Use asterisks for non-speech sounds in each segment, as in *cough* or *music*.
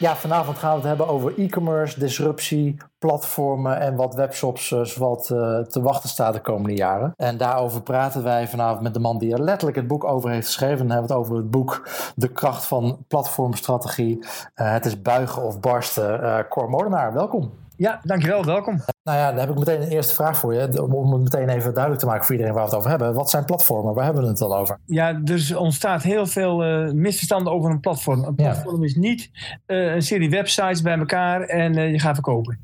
Ja, vanavond gaan we het hebben over e-commerce, disruptie, platformen en wat webshops uh, wat uh, te wachten staat de komende jaren. En daarover praten wij vanavond met de man die er letterlijk het boek over heeft geschreven. Dan hebben we het over het boek De kracht van platformstrategie. Uh, het is buigen of barsten. Cor Molenaar, welkom. Ja, dankjewel. Welkom. Nou ja, dan heb ik meteen een eerste vraag voor je. Om het meteen even duidelijk te maken voor iedereen waar we het over hebben. Wat zijn platformen? Waar hebben we het al over? Ja, dus ontstaat heel veel uh, misverstanden over een platform. Een platform is niet uh, een serie websites bij elkaar en uh, je gaat verkopen.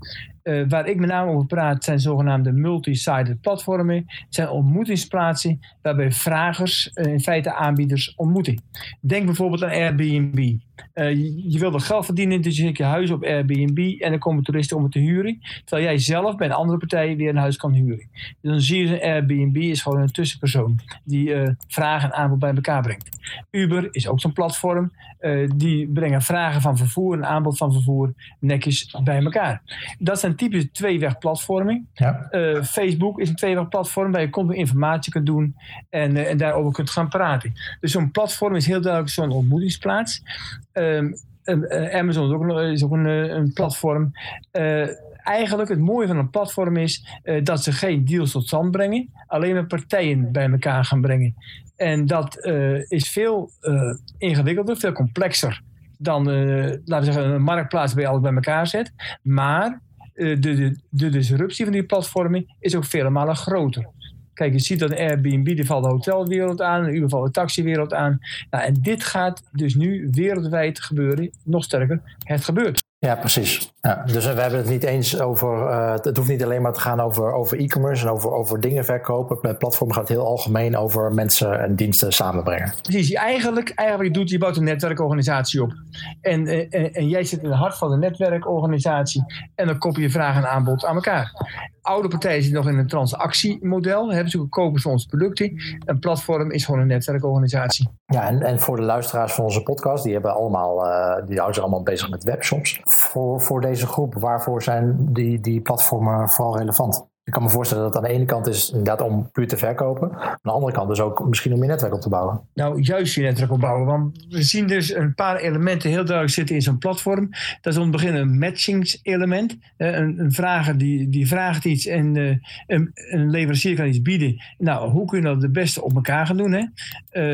Waar ik met name over praat zijn zogenaamde multi-sided platformen. Het zijn ontmoetingsplaatsen waarbij vragers in feite aanbieders ontmoeten. Denk bijvoorbeeld aan Airbnb. Uh, je, wil geld verdienen, dus je zet je huis op Airbnb en dan komen toeristen om het te huren. Terwijl jij zelf bij een andere partij weer een huis kan huren. Dus dan zie je dat Airbnb is gewoon een tussenpersoon die vraag en aanbod bij elkaar brengt. Uber is ook zo'n platform. die brengen vragen van vervoer en aanbod van vervoer netjes bij elkaar. Dat zijn typische tweewegplatforming. Ja. Uh, Facebook is een tweewegplatform waar je continu informatie kunt doen en, uh, en daarover kunt gaan praten. Dus zo'n platform is heel duidelijk zo'n ontmoetingsplaats. Um, uh, Amazon is ook, een, is ook een, een platform. eigenlijk het mooie van een platform is dat ze geen deals tot stand brengen, alleen maar partijen bij elkaar gaan brengen. En dat is veel ingewikkelder, veel complexer dan, laten we zeggen, een marktplaats waar je alles bij elkaar zet. Maar de, de, de disruptie van die platformen is ook vele malen groter. Kijk, je ziet dat Airbnb, die valt de hotelwereld aan, Uber valt de taxiwereld aan. Nou, en dit gaat dus nu wereldwijd gebeuren. Nog sterker, het gebeurt. Ja, precies. Ja, dus we hebben het niet eens over. Uh, het hoeft niet alleen maar te gaan over, over e-commerce en over, over dingen verkopen. Met platform gaat het heel algemeen over mensen en diensten samenbrengen. Precies. Eigenlijk, eigenlijk doet je bouwt een netwerkorganisatie op. En, en, eh, eh, en jij zit in het hart van de netwerkorganisatie. En dan koppel je vraag en aanbod aan elkaar. Oude partijen zitten nog in een transactiemodel. Hebben ze kopen ze ons producten. Een platform is gewoon een netwerkorganisatie. Ja, en, en voor de luisteraars van onze podcast, die, hebben allemaal, uh, die houden zich allemaal bezig met webshops. Voor, voor deze groep, waarvoor zijn die, die platformen vooral relevant? Ik kan me voorstellen dat aan de ene kant is inderdaad om puur te verkopen. Aan de andere kant dus ook misschien om je netwerk op te bouwen. Nou, juist je netwerk opbouwen. Want we zien dus een paar elementen heel duidelijk zitten in zo'n platform. Dat is om te beginnen een matchingselement. Een, een vrager die, die vraagt iets en uh, een, een, leverancier kan iets bieden. Nou, hoe kun je dat het beste op elkaar gaan doen? Hè?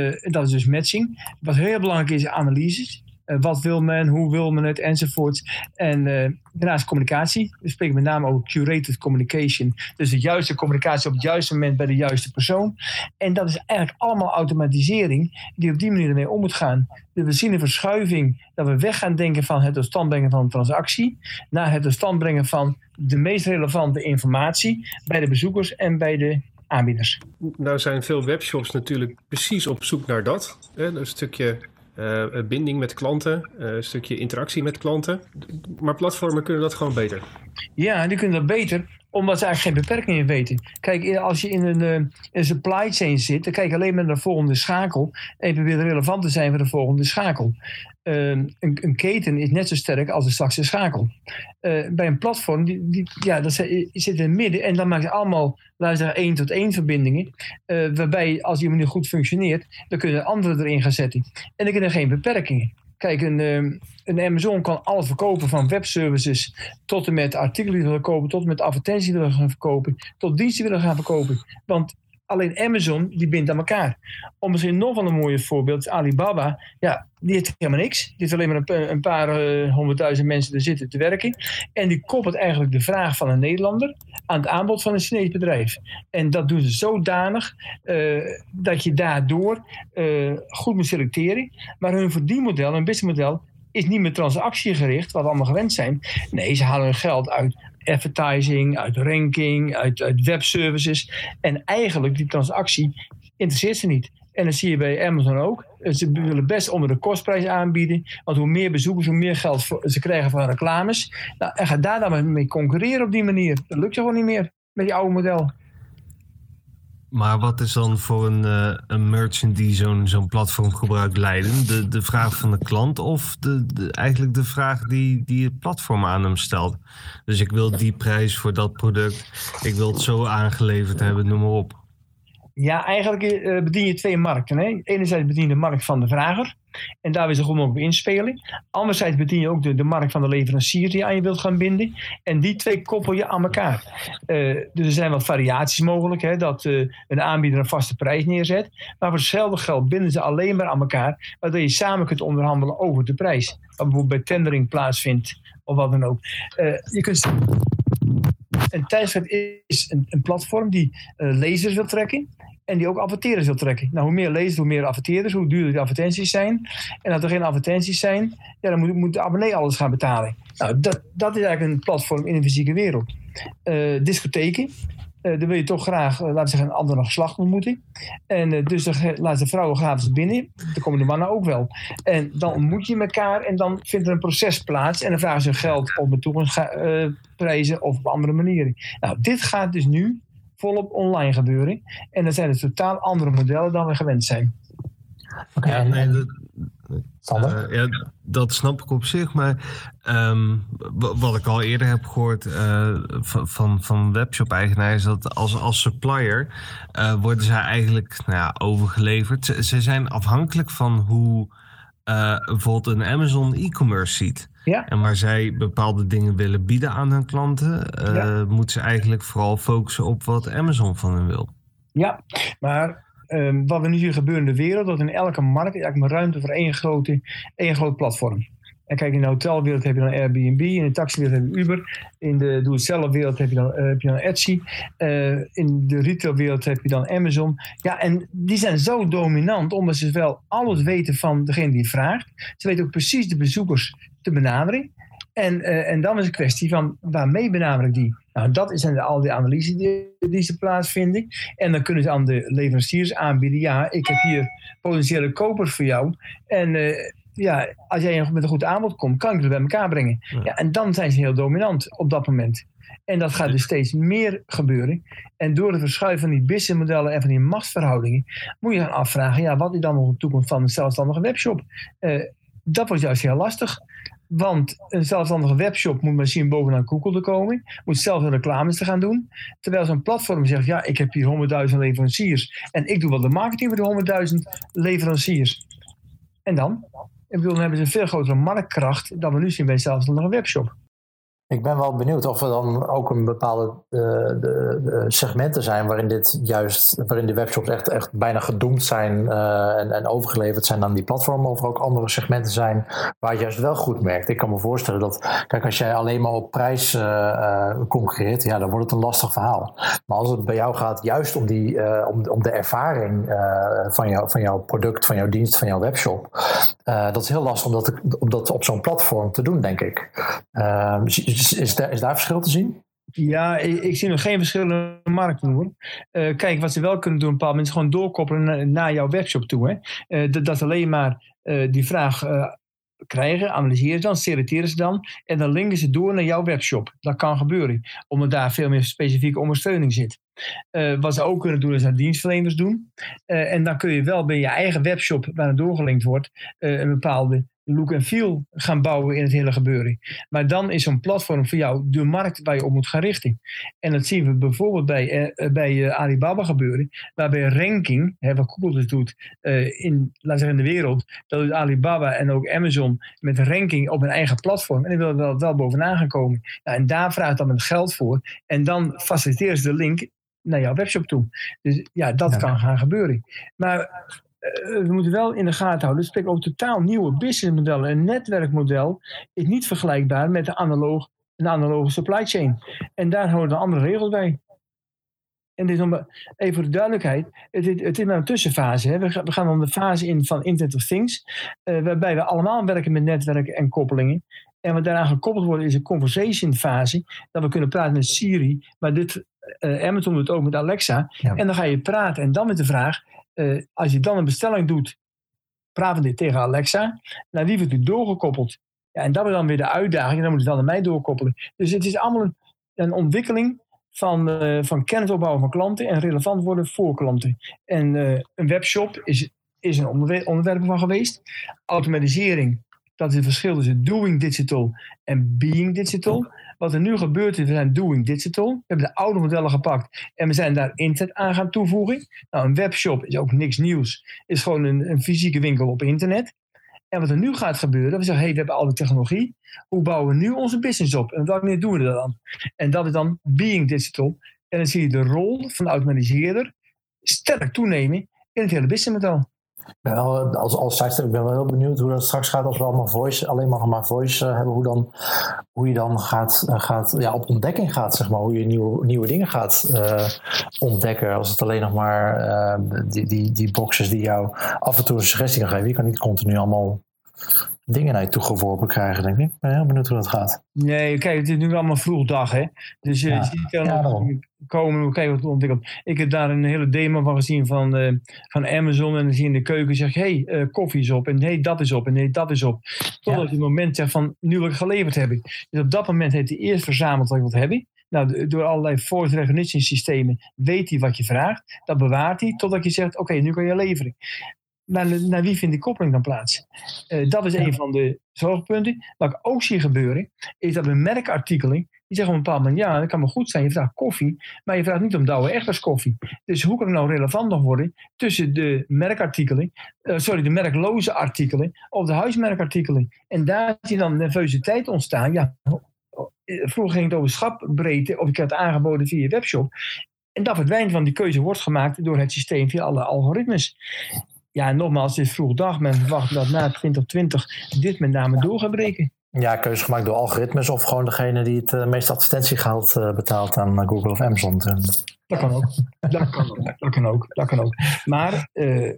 Uh, dat is dus matching. Wat heel belangrijk is, analyses. Uh, wat wil men, hoe wil men het, enzovoort. En uh, daarnaast communicatie. We spreken met name over curated communication. Dus de juiste communicatie op het juiste moment bij de juiste persoon. En dat is eigenlijk allemaal automatisering die op die manier ermee om moet gaan. Dus we zien een verschuiving dat we weg gaan denken van het tot stand brengen van een transactie. Naar het tot stand brengen van de meest relevante informatie bij de bezoekers en bij de aanbieders. Nou zijn veel webshops natuurlijk precies op zoek naar dat. Een stukje uh, binding met klanten, uh, een stukje interactie met klanten. Maar platformen kunnen dat gewoon beter. Ja, die kunnen dat beter omdat ze eigenlijk geen beperkingen weten. Kijk, als je in een, een supply chain zit, dan kijk je alleen maar naar de volgende schakel. En probeert relevant te zijn voor de volgende schakel. Uh, een, een, keten is net zo sterk als de straks schakel. Uh, bij een platform, die, die, ja, dat zit in het midden en dan maak je allemaal, laten we zeggen, één tot één verbindingen. Waarbij, als die manier goed functioneert, dan kunnen anderen erin gaan zetten. En dan kunnen er geen beperkingen. Kijk, een, ehm, een Amazon kan alles verkopen van webservices tot en met artikelen die willen kopen, tot en met advertenties willen gaan verkopen, tot diensten willen gaan verkopen. Want alleen Amazon die bindt aan elkaar. Om misschien nog wel een mooie voorbeeld, Alibaba, ja, die heeft helemaal niks. Die heeft alleen maar een, paar uh, honderdduizend mensen er zitten te werken. En die koppelt eigenlijk de vraag van een Nederlander aan het aanbod van een Chinees bedrijf. En dat doen ze zodanig uh, dat je daardoor uh, goed moet selecteren. Maar hun verdienmodel, hun businessmodel, is niet meer transactiegericht, wat we allemaal gewend zijn. Nee, ze halen hun geld uit advertising, uit ranking, uit, webservices. En eigenlijk die transactie interesseert ze niet. En dat zie je bij Amazon ook. Ze willen best onder de kostprijs aanbieden. Want hoe meer bezoekers, hoe meer geld ze krijgen van reclames. Nou, en ga daar dan mee concurreren op die manier. Dat lukt gewoon niet meer met die oude model. Maar wat is dan voor een, uh, een merchant die zo'n zo'n platform gebruikt leiden? De, de vraag van de klant of de, de, eigenlijk de vraag die, die het platform aan hem stelt? Dus ik wil die prijs voor dat product, ik wil het zo aangeleverd hebben, noem maar op. Ja, eigenlijk uh, bedien je twee markten. Hè? Enerzijds bedien je de markt van de vrager. En daar wil ze gewoon op inspelen. Anderzijds bedien je ook de, de markt van de leverancier die je aan je wilt gaan binden. En die twee koppel je aan elkaar. Dus er zijn wat variaties mogelijk. Hè, dat uh, een aanbieder een vaste prijs neerzet. Maar voor hetzelfde geld binden ze alleen maar aan elkaar. Waardoor je samen kunt onderhandelen over de prijs. Wat bijvoorbeeld bij tendering plaatsvindt. Of wat dan ook. je kunt een tijdschrift is een, een platform die uh, lezers wil trekken. En die ook adverteerders wil trekken. Nou, hoe meer lezers, hoe meer adverteerders, hoe duurder de advertenties zijn. En als er geen advertenties zijn, ja, dan moet, moet de abonnee alles gaan betalen. Nou, dat, dat is eigenlijk een platform in de fysieke wereld. Uh, discotheken. Uh, wil je toch graag, uh, laten we zeggen, een ander geslacht ontmoeten. En dus dan laat de vrouwen gratis binnen. Dan komen de mannen ook wel. En dan ontmoet je elkaar en dan vindt er een proces plaats. En dan vragen ze geld op met toegangsprijzen of op andere manieren. Nou, dit gaat dus nu volop online gebeuren. En dat zijn dus totaal andere modellen dan we gewend zijn. Oké, okay, nee, dat, uh, ja, dat snap ik op zich. Maar um, wat ik al eerder heb gehoord uh, van, van, webshop-eigenaars... is dat als, als supplier uh, worden zij eigenlijk nou ja, overgeleverd. Ze, ze, zijn afhankelijk van hoe bijvoorbeeld een Amazon e-commerce ziet. Ja. En waar zij bepaalde dingen willen bieden aan hun klanten, uh, ja. moeten ze eigenlijk vooral focussen op wat Amazon van hen wil. Ja, maar um, wat er nu hier gebeurt in de wereld, dat in elke markt eigenlijk maar ruimte voor één, grote, één groot platform. En kijk, in de hotelwereld heb je dan Airbnb, in de taxiwereld heb je Uber, in de doe-het-zelf-wereld heb, je dan, uh, heb je dan Etsy, uh, in de retailwereld heb je dan Amazon. Ja, en die zijn zo dominant, omdat ze wel alles weten van degene die vraagt. Ze weten ook precies de bezoekers te benaderen. En, uh, en dan is een kwestie van waarmee benader ik die? Nou, dat zijn al die analyses die, die ze plaatsvinden. En dan kunnen ze aan de leveranciers aanbieden: ja, ik heb hier potentiële kopers voor jou. En ja, als jij met een goed aanbod komt, kan ik het bij elkaar brengen. Ja. en dan zijn ze heel dominant op dat moment. En dat gaat dus steeds meer gebeuren. En door de verschuiving van die businessmodellen en van die machtsverhoudingen, moet je gaan afvragen: ja, wat is dan nog de toekomst van een zelfstandige webshop? Uh, dat wordt juist heel lastig. Want een zelfstandige webshop moet misschien bovenaan Google te komen. Moet zelf een reclames te gaan doen. Terwijl zo'n platform zegt, ja, ik heb hier 100.000 leveranciers. En ik doe wel de marketing voor de 100.000 leveranciers. En dan? Ik bedoel, dan hebben ze een veel grotere marktkracht dan we nu zien bij een webshop. Ik ben wel benieuwd of er dan ook een bepaalde uh, de, de segmenten zijn waarin dit juist, waarin de webshops echt, echt bijna gedoemd zijn uh, en, en, overgeleverd zijn aan die platformen, of er ook andere segmenten zijn waar je juist wel goed merkt. Ik kan me voorstellen dat, kijk, als jij alleen maar op prijs uh, concurreert, ja, dan wordt het een lastig verhaal. Maar als het bij jou gaat juist om, die, om, om de ervaring van, jou, van jouw product, van jouw dienst, van jouw webshop, dat is heel lastig om dat, om dat op zo'n platform te doen, denk ik. Ehm, is, daar, is verschil te zien? Ja, ik, zie nog geen verschil in de markt hoor. Uh, kijk, wat ze wel kunnen doen, een paar mensen gewoon doorkoppelen naar, jouw webshop toe. Hè. Uh, dat, dat alleen maar uh, die vraag krijgen, analyseren ze dan, selecteren ze dan en dan linken ze door naar jouw webshop. Dat kan gebeuren, omdat daar veel meer specifieke ondersteuning zit. Wat ze ook kunnen doen, is aan dienstverleners doen. En dan kun je wel bij je eigen webshop, waar het doorgelinkt wordt, een bepaalde look en feel gaan bouwen in het hele gebeuren. Maar dan is zo'n platform voor jou de markt waar je op moet gaan richten. En dat zien we bijvoorbeeld bij, uh, bij uh, Alibaba gebeuren, waarbij ranking, hè, wat Google dus doet uh, in, laten zeggen in de wereld, dat doet Alibaba en ook Amazon met ranking op hun eigen platform. En die willen wel, wel bovenaan gaan komen. Nou, en daar vraagt dan het geld voor. En dan faciliteren ze de link naar jouw webshop toe. Dus ja, dat kan gaan gebeuren. Maar we moeten wel in de gaten houden. We spreken over totaal nieuwe businessmodellen. Een netwerkmodel is niet vergelijkbaar met de analoog, een analoge supply chain. En daar houden andere regels bij. En dit om, even voor de duidelijkheid, het, het, het is maar een tussenfase. Hè. We, we, gaan dan de fase in van Internet of Things, uh, waarbij we allemaal werken met netwerken en koppelingen. En wat daaraan gekoppeld wordt is een conversation fase, dat we kunnen praten met Siri, maar dit, uh, Amazon doet ook met Alexa. Ja. En dan ga je praten en dan met de vraag, uh, als je dan een bestelling doet, praten dit tegen Alexa, naar wie wordt u doorgekoppeld? Ja, en dat is dan weer de uitdaging, dan moet het wel naar mij doorkoppelen. Dus het is allemaal een, een ontwikkeling van, uh, van kennis opbouwen van klanten en relevant worden voor klanten. En uh, een webshop is, is een onderwerp van geweest. Automatisering, dat is het verschil tussen doing digital en being digital. Wat er nu gebeurt is, we zijn doing digital. We hebben de oude modellen gepakt en we zijn daar internet aan gaan toevoegen. Nou, een webshop is ook niks nieuws. Is gewoon een, een fysieke winkel op internet. En wat er nu gaat gebeuren, we zeggen, hey, we hebben al die technologie. Hoe bouwen we nu onze business op? En manier doen we dat dan? En dat is dan being digital. En dan zie je de rol van de automatiseerder sterk toenemen in het hele businessmodel. Ben wel, als, als ik ben wel heel benieuwd hoe dat straks gaat als we allemaal voice, alleen maar, maar voice uh, hebben. Hoe, dan, hoe je dan gaat, uh, gaat ja, op ontdekking gaat, zeg maar. Hoe je nieuwe, nieuwe dingen gaat uh, ontdekken. Als het alleen nog maar die, die, die boxes die jou af en toe een suggestie kan geven. Je kan niet continu allemaal dingen naar je toe geworpen krijgen, denk ik. Ik ben heel benieuwd hoe dat gaat. Nee, kijk, het is nu allemaal vroeg dag, hè. Dus je ja. ziet dan ja, komen, kijken wat ontwikkelt. Ik heb daar een hele demo van gezien van, uh, van Amazon. En dan zie je in de keuken, zeg hé, hey, uh, koffie is op. En nee, dat is op. En nee, dat is op. Totdat je het moment zegt van, nu wil ik geleverd hebben. Dus op dat moment heeft hij eerst verzameld wat ik wil hebben. Nou, door allerlei voice recognition systemen weet hij wat je vraagt. Dat bewaart hij totdat je zegt, oké, nu kan je leveren naar, naar wie vindt die koppeling dan plaats? Uh, dat is een van de zorgpunten. Wat ik ook zie gebeuren, is dat een merkartikelen, die zeggen op een bepaald moment, ja, dat kan wel goed zijn, je vraagt koffie, maar je vraagt niet om Douwe Echters koffie. Dus hoe kan het nou relevant nog worden tussen de merkartikelen, uh, sorry, de merkloze artikelen of de huismerkartikelen? En daar zie je dan nervositeit ontstaan. Ja, vroeger ging het over schapbreedte, of ik had aangeboden via je webshop. En dat verdwijnt, van die keuze wordt gemaakt door het systeem via alle algoritmes ja, nogmaals, het is vroeg dag. Men verwacht dat na 2020 dit met name door gaat breken. Ja, keuze gemaakt door algoritmes of gewoon degene die het uh, meeste advertentiegeld uh, betaalt aan eh, Google of Amazon. Dat kan ook. Dat kan ook. Dat kan ook. Dat kan ook. Maar uh,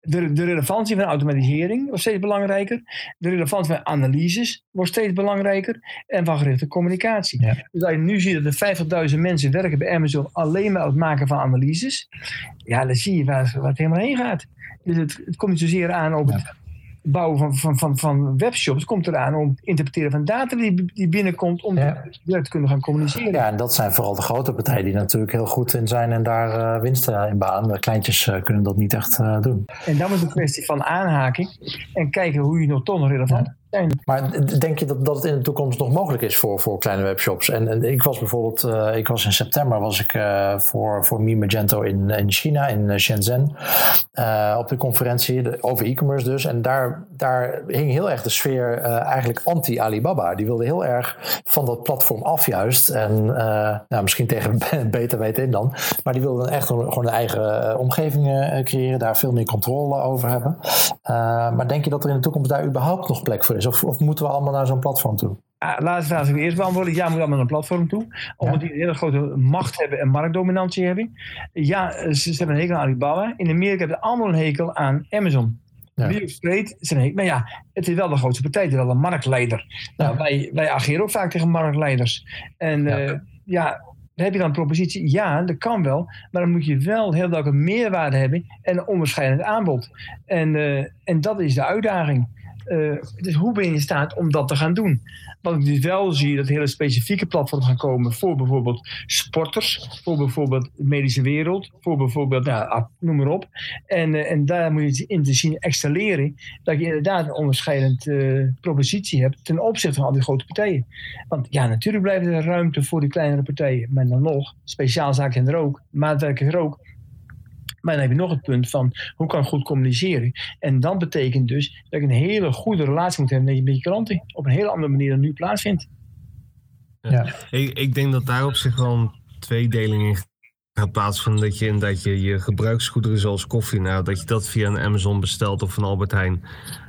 de, de relevantie van automatisering wordt steeds belangrijker. De relevantie van analyses wordt steeds belangrijker. En van gerichte communicatie. Ja. Dus als je nu ziet dat er 50.000 mensen werken bij Amazon alleen maar het maken van analyses. Ja, dan zie je waar, waar het helemaal heen gaat. Dus het, het komt niet zozeer aan op het bouwen van, van, van, van webshops. Komt eraan om het interpreteren van data die, die binnenkomt om ja. te kunnen gaan communiceren. Ja, en dat zijn vooral de grote partijen die natuurlijk heel goed in zijn en daar uh, winsten in baan. De kleintjes uh, kunnen dat niet echt uh, doen. En dan is het een kwestie van aanhaking en kijken hoe je nog toch nog relevant ja. Maar denk je dat, dat het in de toekomst nog mogelijk is voor, voor kleine webshops? En, en ik was bijvoorbeeld, uh, ik was in september was ik uh, voor, voor Mi Magento in, in China, in Shenzhen, uh, op de conferentie over e-commerce dus. En daar, daar hing heel erg de sfeer eigenlijk anti-Alibaba. Die wilde heel erg van dat platform af juist. En nou, misschien tegen *laughs* beter weten in dan. Maar die wilden echt gewoon een eigen omgeving creëren, daar veel meer controle over hebben. maar denk je dat er in de toekomst daar überhaupt nog plek voor is? Of, of moeten we allemaal naar zo'n platform toe? Ah, laatste vraag ik eerst beantwoorden. Ja, moet allemaal naar een platform toe. Omdat die een hele grote macht hebben en marktdominantie hebben. Ja, ze, ze hebben een hekel aan Alibaba. In Amerika hebben ze allemaal een hekel aan Amazon. Ja. Een hekel. Maar ja, het is wel de grootste partij. Het is wel een marktleider. Nou, wij, wij ageren ook vaak tegen marktleiders. En ja, uh, ja heb je dan een propositie? Ja, dat kan wel. Maar dan moet je wel heel duidelijk een meerwaarde hebben en een onderscheidend aanbod. En, uh, en dat is de uitdaging. Uh, dus hoe ben je in staat om dat te gaan doen? Wat ik dus wel zie, dat hele specifieke platforms gaan komen voor bijvoorbeeld sporters, voor bijvoorbeeld de medische wereld, voor bijvoorbeeld, nou, noem maar op. En, uh, en daar moet je in te zien excelleren, dat je inderdaad een onderscheidend uh, propositie hebt ten opzichte van al die grote partijen. Want ja, natuurlijk blijft er ruimte voor die kleinere partijen, maar dan nog, speciaalzaken zijn er ook, maatwerken er ook. Maar dan heb je nog het punt van hoe kan ik goed communiceren. En dat betekent dus dat ik een hele goede relatie moet hebben met je klanten. Op een hele andere manier dan nu plaatsvindt. Ja. ja. Ik, ik denk dat daar op zich wel een tweedeling in gaat plaatsvinden. Dat je, dat je je gebruiksgoederen zoals koffie, nou, dat je dat via een Amazon bestelt of een Albert Heijn.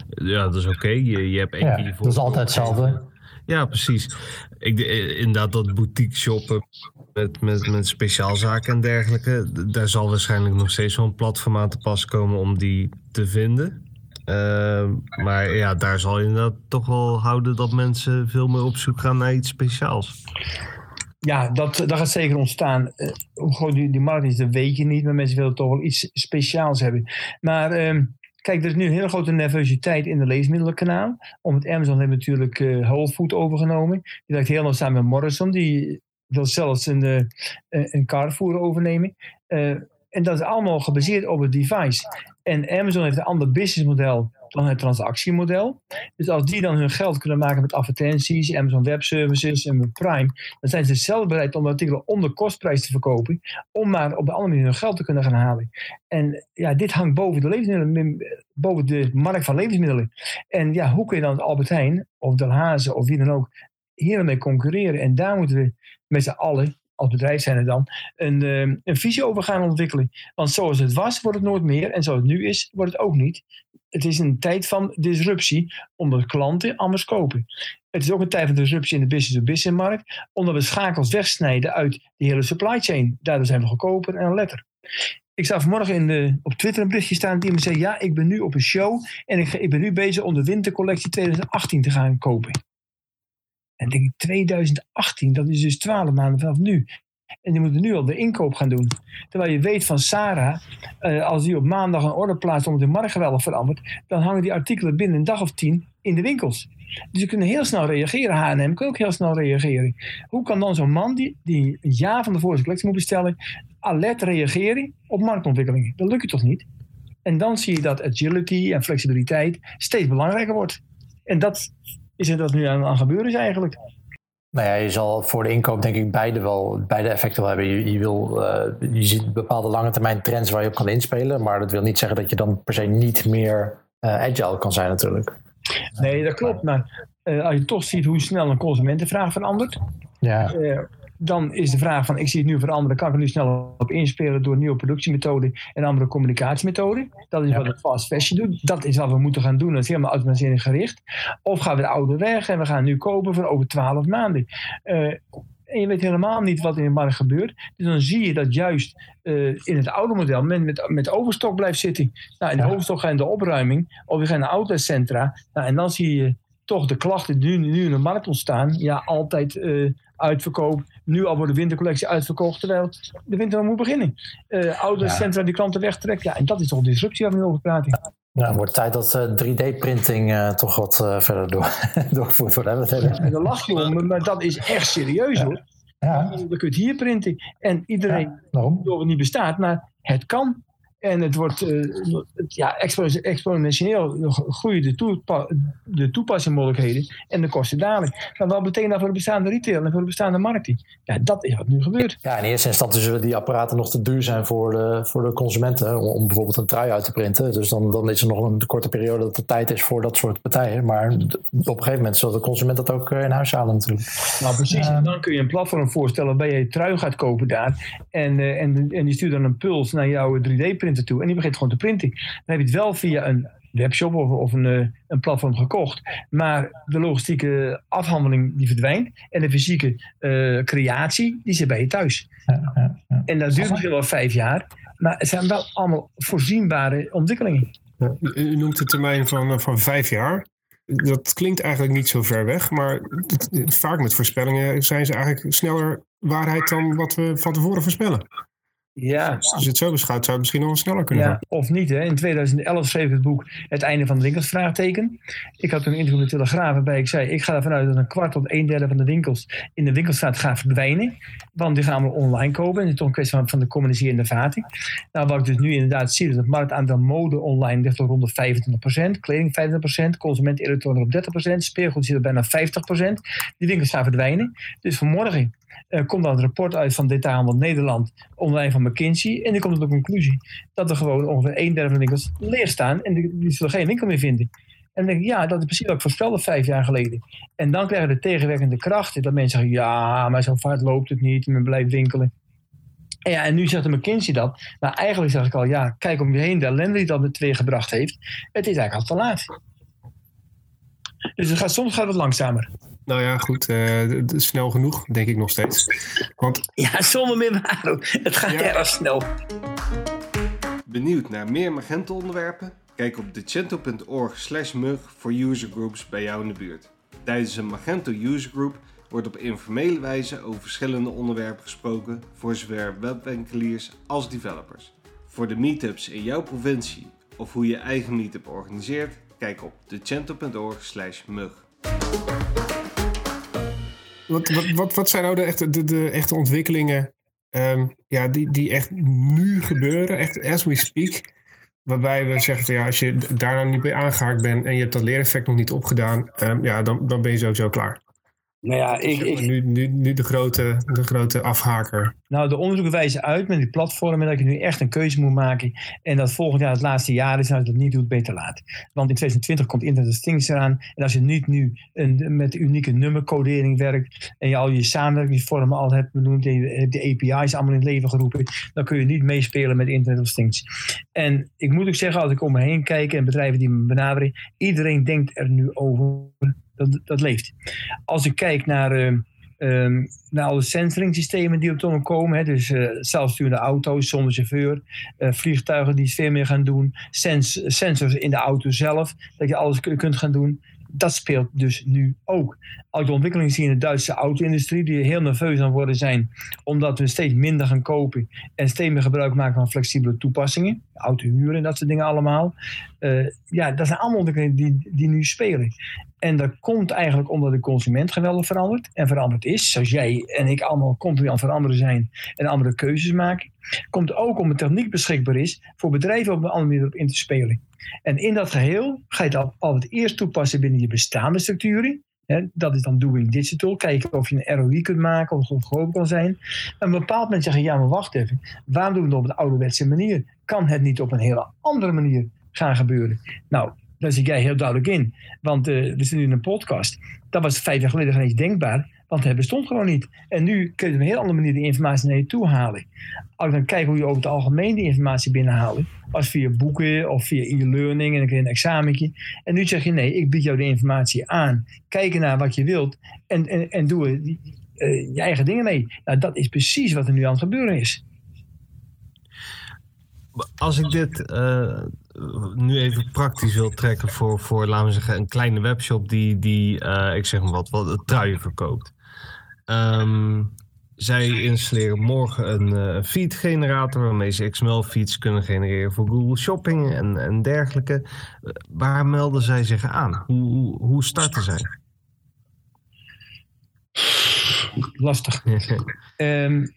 Ja, dat is oké. Okay. Je, je hebt één ja, keer voor. Dat is altijd hetzelfde. Ja, precies. Ik, inderdaad, dat boutique shoppen met, met, met speciaalzaken en dergelijke. Daar zal waarschijnlijk nog steeds een platform aan te pas komen om die te vinden. Uh, maar ja, daar zal je inderdaad toch wel houden dat mensen veel meer op zoek gaan naar iets speciaals. Ja, dat, dat gaat zeker ontstaan. Uh, gewoon die, die markt is, dat weet je niet, maar mensen willen toch wel iets speciaals hebben. Maar uh, kijk, er is nu een hele grote nervositeit in de leesmiddelkanaal. Om het Amazon heeft natuurlijk uh, Whole Food overgenomen. Die werkt heel nauw samen met Morrison, die wil zelfs een, uh, een Carrefour overnemen. Uh, En dat is allemaal gebaseerd op het device. En Amazon heeft een ander businessmodel dan het transactiemodel. Dus als die dan hun geld kunnen maken met advertenties, Amazon Web Services en Prime, dan zijn ze zelf bereid om de artikelen onder kostprijs te verkopen, om maar op de andere manier hun geld te kunnen gaan halen. En ja, dit hangt boven de, levensmiddelen, boven de markt van levensmiddelen. En ja, hoe kun je dan Albert Heijn of Delhaze of wie dan ook hiermee concurreren? En daar moeten we met z'n allen als bedrijf zijn er dan, een, eh, een visie over gaan ontwikkelen. Want zoals het was, wordt het nooit meer. En zoals het nu is, wordt het ook niet. Het is een tijd van disruptie, omdat klanten anders kopen. Het is ook een tijd van disruptie in de business-to-business markt, omdat we schakels wegsnijden uit de hele supply chain. Daardoor zijn we goedkoper en letter. Ik zag vanmorgen in de, op Twitter een berichtje staan die me zei: Ja, ik ben nu op een show en ik, ik ben nu bezig om de wintercollectie 2018 te gaan kopen. En denk ik, 2018, dat is dus 12 maanden vanaf nu. En die moeten nu al de inkoop gaan doen. Terwijl je weet van Sarah, uh, als die op maandag een order plaatst omdat de markt geweldig verandert, dan hangen die artikelen binnen een dag of tien in de winkels. Dus ze kunnen heel snel reageren. H&M kan ook heel snel reageren. Hoe kan dan zo'n man die, die een jaar van tevoren zijn collectie moet bestellen, alert reageren op marktontwikkelingen? Dat lukt toch niet? En dan zie je dat agility en flexibiliteit steeds belangrijker wordt. En dat is er dat nu aan, aan gebeuren is eigenlijk. Nou ja, je zal voor de inkoop denk ik beide wel beide effecten wel hebben. Je, je, wil, uh, je ziet bepaalde lange termijn trends waar je op kan inspelen. Maar dat wil niet zeggen dat je dan per se niet meer uh, agile kan zijn natuurlijk. Nee, dat klopt. Maar uh, als je toch ziet hoe snel een consumentenvraag verandert. Ja dan is de vraag van, ik zie het nu veranderen, kan ik er nu snel op inspelen door nieuwe productiemethoden en andere communicatiemethoden? Dat is wat het fast fashion doet. Dat is wat we moeten gaan doen. Dat is helemaal automatisering gericht. Of gaan we de oude weg en we gaan nu kopen voor over twaalf maanden. Uh, en je weet helemaal niet wat in de markt gebeurt. Dus dan zie je dat juist uh, in het oude model men met, met overstok blijft zitten. Nou, in de ja. overstok ga je in de opruiming, of je gaat naar outletcentra. Nou, en dan zie je toch de klachten die nu, nu in de markt ontstaan. Ja, altijd uh, uitverkoop. Nu al wordt de wintercollectie uitverkocht, terwijl de winter moet beginnen. Uh, oude ja. centra die klanten wegtrekken. Ja, en dat is toch disruptie waar we nu over praten. Nou, het wordt tijd dat uh, 3D-printing uh, toch wat uh, verder door, *laughs* doorgevoerd wordt. Hè? Ja, en daar lach je om, maar dat is echt serieus hoor. Ja. Je kunt hier printen. En iedereen, ja, het niet bestaat, maar het kan. En het wordt uh, ja, exponentieel groeien de, toepa de toepassingsmogelijkheden en de kosten dalen. Maar wat betekent dat voor de bestaande retail en voor de bestaande markten? Ja, dat is wat nu gebeurt. Ja, in eerste instantie zullen die apparaten nog te duur zijn voor de, voor de consumenten om, om bijvoorbeeld een trui uit te printen. Dus dan, dan is er nog een korte periode dat er tijd is voor dat soort partijen. Maar op een gegeven moment zal de consument dat ook in huis halen natuurlijk. Nou precies, en dan kun je een platform voorstellen waarbij je trui gaat kopen daar en, uh, en, en die stuurt dan een puls naar jouw 3D-printer toe en die begint gewoon te printen. Dan heb je het wel via een webshop of, of een, uh, een platform gekocht. Maar de logistieke afhandeling die verdwijnt. En de fysieke uh, creatie die zit bij je thuis. Ja, ja, ja. En dat duurt misschien wel vijf jaar. Maar het zijn wel allemaal voorzienbare ontwikkelingen. U noemt de termijn van, eh, van vijf jaar. Dat klinkt eigenlijk niet zo ver weg. Maar vaak met voorspellingen zijn ze eigenlijk sneller waarheid dan wat we van tevoren voorspellen. Ja. Als je het zo beschouwt, zou het misschien nog wel sneller kunnen ja, gaan. Of niet. Hè. In 2011 schreef het boek Het einde van de winkels? Vraagteken. Ik had een interview met de Telegraaf waarbij ik zei... ik ga ervan uit dat een kwart tot een derde van de winkels in de winkelstraat gaat verdwijnen. Want die gaan we online kopen. En het is toch een kwestie van, van de communicerende vaten. Nou, wat ik dus nu inderdaad zie... is dat het marktaandeel mode online ligt rond de 25%. Kleding 25%. Consument elektronica op 30%. Speelgoed zit op bijna 50%. Die winkels gaan verdwijnen. Dus vanmorgen uh, komt dan het rapport uit van Detailhandel Nederland, online van McKinsey. En die komt tot de conclusie dat er gewoon ongeveer een derde van de winkels leeg staan en die, zullen geen winkel meer vinden. En dan denk ik, ja, dat is precies wat ik voorspelde vijf jaar geleden. En dan krijgen de tegenwerkende krachten. Dat mensen zeggen, ja, maar zo vaart loopt het niet. Men blijft winkelen. En, ja, en nu zegt de McKinsey dat. Maar eigenlijk zeg ik al, ja, kijk om je heen. De ellende die dat twee gebracht heeft. Het is eigenlijk al te laat. Dus het gaat, soms gaat het langzamer. Nou ja, goed. Uh, snel genoeg, denk ik nog steeds. Want... Ja, zonder meer waar. Het gaat ja. erg snel. Benieuwd naar meer Magento onderwerpen? Kijk op decento.org slash mug voor usergroups bij jou in de buurt. Tijdens een Magento usergroup wordt op informele wijze over verschillende onderwerpen gesproken voor zowel webwinkeliers als developers. Voor de meetups in jouw provincie of hoe je eigen meetup organiseert, kijk op decento.org slash mug. Wat, wat, wat, wat zijn nou de echte, de, de echte ontwikkelingen ehm, ja, die, die echt nu gebeuren, echt as we speak. Waarbij we zeggen van ja, als je daar nou niet bij aangehaakt bent en je hebt dat leereffect nog niet opgedaan, ehm, ja, dan, dan ben je sowieso klaar. Nou ja, ik, ik, Nu, nu, nu de, grote, de grote afhaker. Nou, de onderzoeken wijzen uit met die platformen dat je nu echt een keuze moet maken. En dat volgend jaar het laatste jaar is. En als je dat niet doet, beter laat. Want in 2020 komt Internet of Things eraan. En als je niet nu een, met unieke nummercodering werkt. En je al je samenwerkingsvormen al hebt benoemd. En je hebt de API's allemaal in het leven geroepen. Dan kun je niet meespelen met Internet of Things. En ik moet ook zeggen, als ik om me heen kijk en bedrijven die me benaderen. Iedereen denkt er nu over dat, dat leeft. Als ik kijk naar, uh, naar alle sensoring-systemen die op het komen, hè, dus uh, zelfsturende auto's zonder chauffeur, uh, vliegtuigen die veel meer gaan doen, sens sensors in de auto zelf, dat je alles kunt gaan doen. Dat speelt dus nu ook. Als de ontwikkeling in de Duitse auto-industrie, die heel nerveus aan worden zijn, omdat we steeds minder gaan kopen en steeds meer gebruik maken van flexibele toepassingen, autohuren en dat soort dingen allemaal. Uh, ja, dat zijn allemaal ontwikkelingen die, die nu spelen. En dat komt eigenlijk omdat de consument geweldig verandert en veranderd is, zoals jij en ik allemaal continu aan het veranderen zijn en andere keuzes maken. Komt ook omdat techniek beschikbaar is voor bedrijven op een andere manier op in te spelen. En in dat geheel ga je het altijd eerst toepassen binnen je bestaande structuren. dat is dan doing digital. Kijken of je een ROI kunt maken of het goedkoop kan zijn. Een bepaald moment zeg je, ja maar wacht even. Waarom doen we het op een ouderwetse manier? Kan het niet op een hele andere manier gaan gebeuren? Nou, daar zit jij heel duidelijk in. Want uh, we zitten nu in een podcast. Dat was vijf jaar geleden geen denkbaar. Want het bestond gewoon niet. En nu kun je op een heel andere manier die informatie naar je toe halen. Als dan kijk hoe je over het algemeen die informatie binnenhaalt. Als via boeken of via e-learning en dan krijg je een examentje. En nu zeg je nee, ik bied jou de informatie aan. Kijk naar wat je wilt. En, en, en doe er uh, je eigen dingen mee. Nou, dat is precies wat er nu aan het gebeuren is. Als ik dit uh, nu even praktisch wil trekken voor, voor, laten we zeggen, een kleine webshop die, die uh, ik zeg maar wat, wat truien verkoopt. Um, zij installeren morgen een uh, feed generator waarmee ze XML feeds kunnen genereren voor Google Shopping en, en dergelijke. waar melden zij zich aan? Hoe, hoe, hoe starten zij? Lastig. um,